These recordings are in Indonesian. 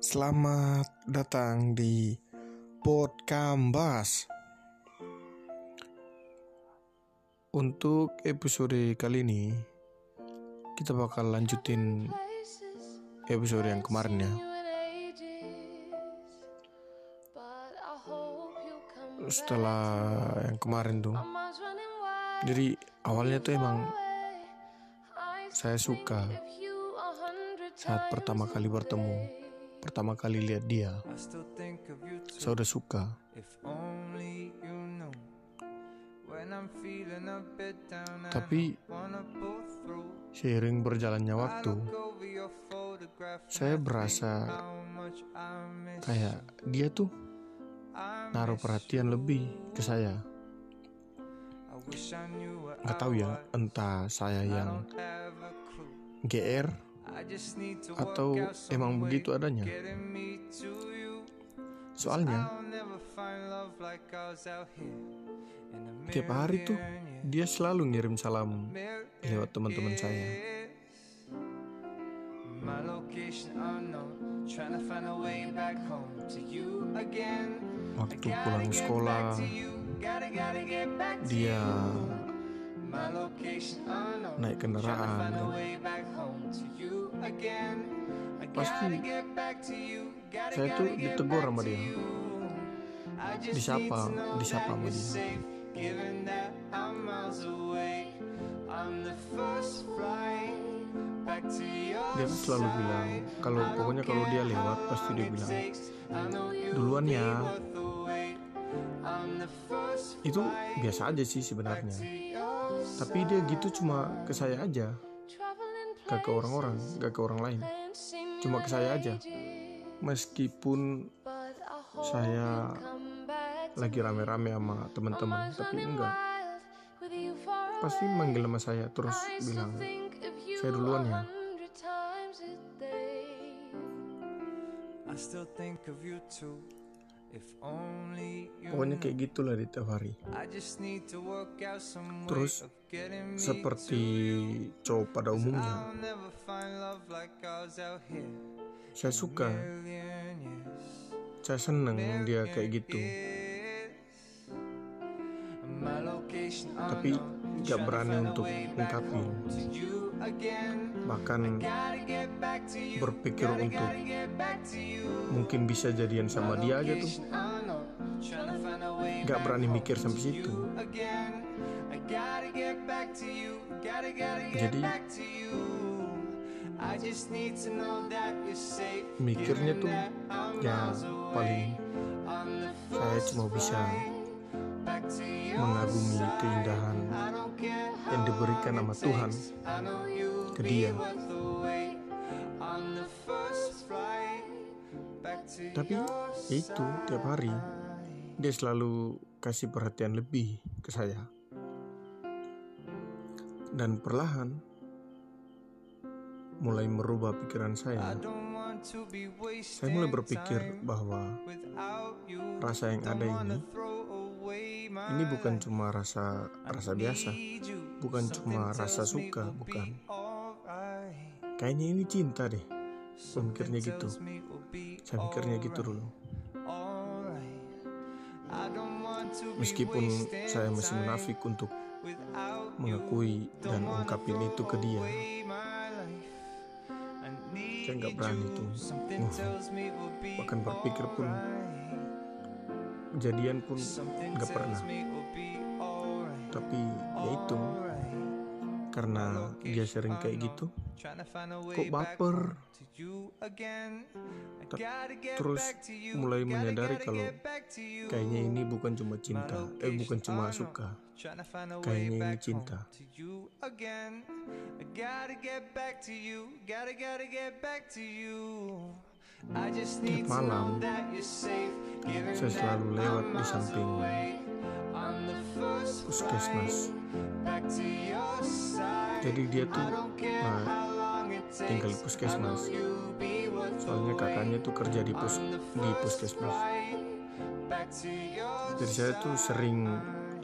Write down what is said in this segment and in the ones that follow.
Selamat datang di Podkambas. Untuk episode kali ini kita bakal lanjutin episode yang kemarin ya. Setelah yang kemarin tuh. Jadi awalnya tuh emang saya suka saat pertama kali bertemu, pertama kali lihat dia. Saya udah suka. Tapi seiring berjalannya waktu, saya berasa kayak dia tuh naruh perhatian lebih ke saya. Gak tahu ya, entah saya yang GR atau emang begitu adanya. Soalnya tiap hari tuh dia selalu ngirim salam lewat teman-teman saya. Waktu pulang sekolah, dia naik kendaraan pasti saya tuh ditegur sama dia. disapa disapa sama dia? dia selalu bilang kalau pokoknya kalau dia lewat pasti dia bilang duluan ya. itu biasa aja sih sebenarnya tapi dia gitu cuma ke saya aja. Gak ke orang-orang gak ke orang lain. Cuma ke saya aja. Meskipun saya lagi rame-rame sama teman-teman tapi enggak. Pasti manggil sama saya terus bilang saya duluan ya Pokoknya kayak gitulah di tiap hari. Terus seperti cowok pada umumnya, saya suka, saya seneng dia kayak gitu. Tapi gak berani untuk ungkapin. bahkan berpikir untuk mungkin bisa jadian sama dia aja tuh gak berani mikir sampai situ jadi mikirnya tuh ya paling saya cuma bisa mengagumi keindahan yang diberikan sama Tuhan ke dia. Tapi ya itu tiap hari dia selalu kasih perhatian lebih ke saya. Dan perlahan mulai merubah pikiran saya. Saya mulai berpikir bahwa rasa yang ada ini ini bukan cuma rasa rasa biasa, bukan cuma rasa suka, bukan. Kayaknya ini cinta deh. Saya mikirnya gitu. Saya mikirnya gitu dulu. Meskipun saya masih munafik untuk mengakui dan ungkapin itu ke dia, saya nggak berani tuh. Uh, bahkan berpikir pun kejadian pun nggak pernah. tapi ya itu karena dia sering kayak gitu. Kok baper? terus mulai menyadari kalau kayaknya ini bukan cuma cinta. Eh bukan cuma suka. kayaknya ini cinta. Tiap malam saya selalu lewat di samping puskesmas. Jadi dia tuh nah, tinggal di puskesmas. Soalnya kakaknya tuh kerja di pus di puskesmas. Jadi saya tuh sering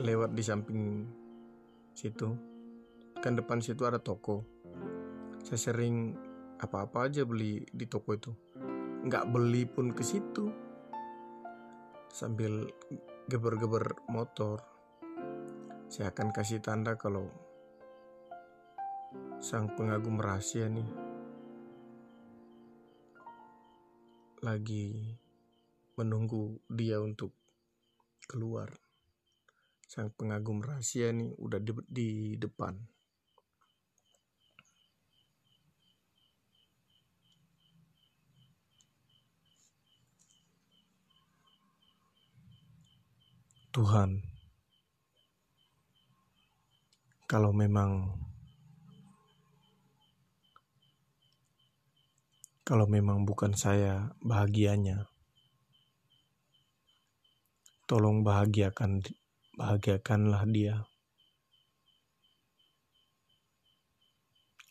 lewat di samping situ. Kan depan situ ada toko. Saya sering apa-apa aja beli di toko itu nggak beli pun ke situ sambil geber-geber motor saya akan kasih tanda kalau sang pengagum rahasia nih lagi menunggu dia untuk keluar. Sang pengagum rahasia nih udah di, di depan. Tuhan, kalau memang kalau memang bukan saya bahagianya, tolong bahagiakan bahagiakanlah dia.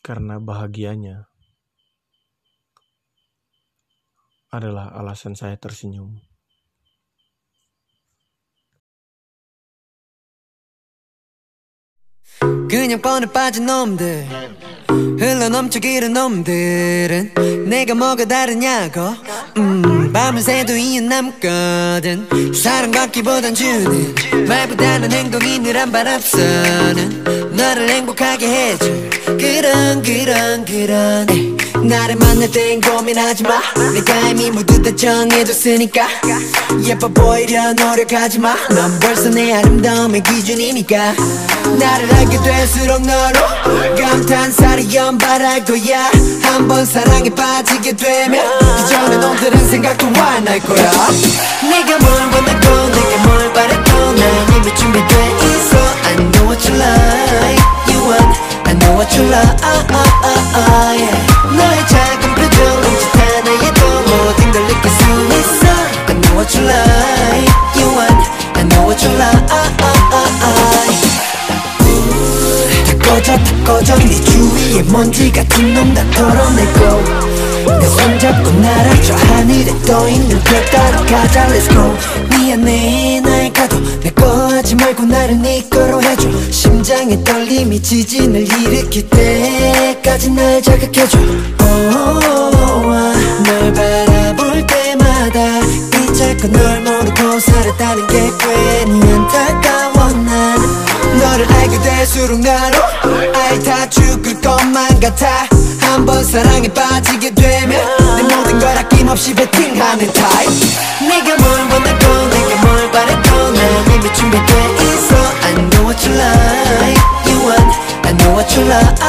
Karena bahagianya adalah alasan saya tersenyum. 그냥 뻔해 빠진 놈들. 흘러 넘쳐 기른 놈들은 내가 뭐가 다르냐고. 음 밤을 새도 이유 남거든. 사랑 받기보단 주는 말보다는 행동이 늘한 바람서는 너를 행복하게 해줄 그런 그런 그런 나를 만날 땐 고민하지 마. 내가 이미 모두 다 정해줬으니까. 예뻐 보이려 노력하지 마넌 벌써 내 아름다움의 기준이니까. 나를 알게 될수록 너로 감탄사를 연발할 거야. 한 번 사랑에 빠지게 되면 이전에 놈들은 생각도 안 할 거야. 네가 뭘 원하고 내가 뭘 바라고 난 이미 준비돼 있어. I know what you like. You want I know what you like 위에 먼지 같은 놈 다 털어내고 내 손잡고 날아 저 하늘에 떠있는 별 따라가자 Let's go. 미안해 나의 가도 내거 하지 말고 나를 네 거로 해줘. 심장의 떨림이 지진을 일으킬 때까지 날 자극해줘. 널 바라볼 때마다 이제껏 널 모르고 살았다는 게 괜히 안타까워. 나는 너를 알게 될수록 것만 같아 한 번 사랑에 빠지게 되면 내 모든 걸 아낌없이 베팅하는 타입 네가 뭘 원하고 내가 뭘 바라고 난 이미 준비돼 있어 I know what you like You want I know what you like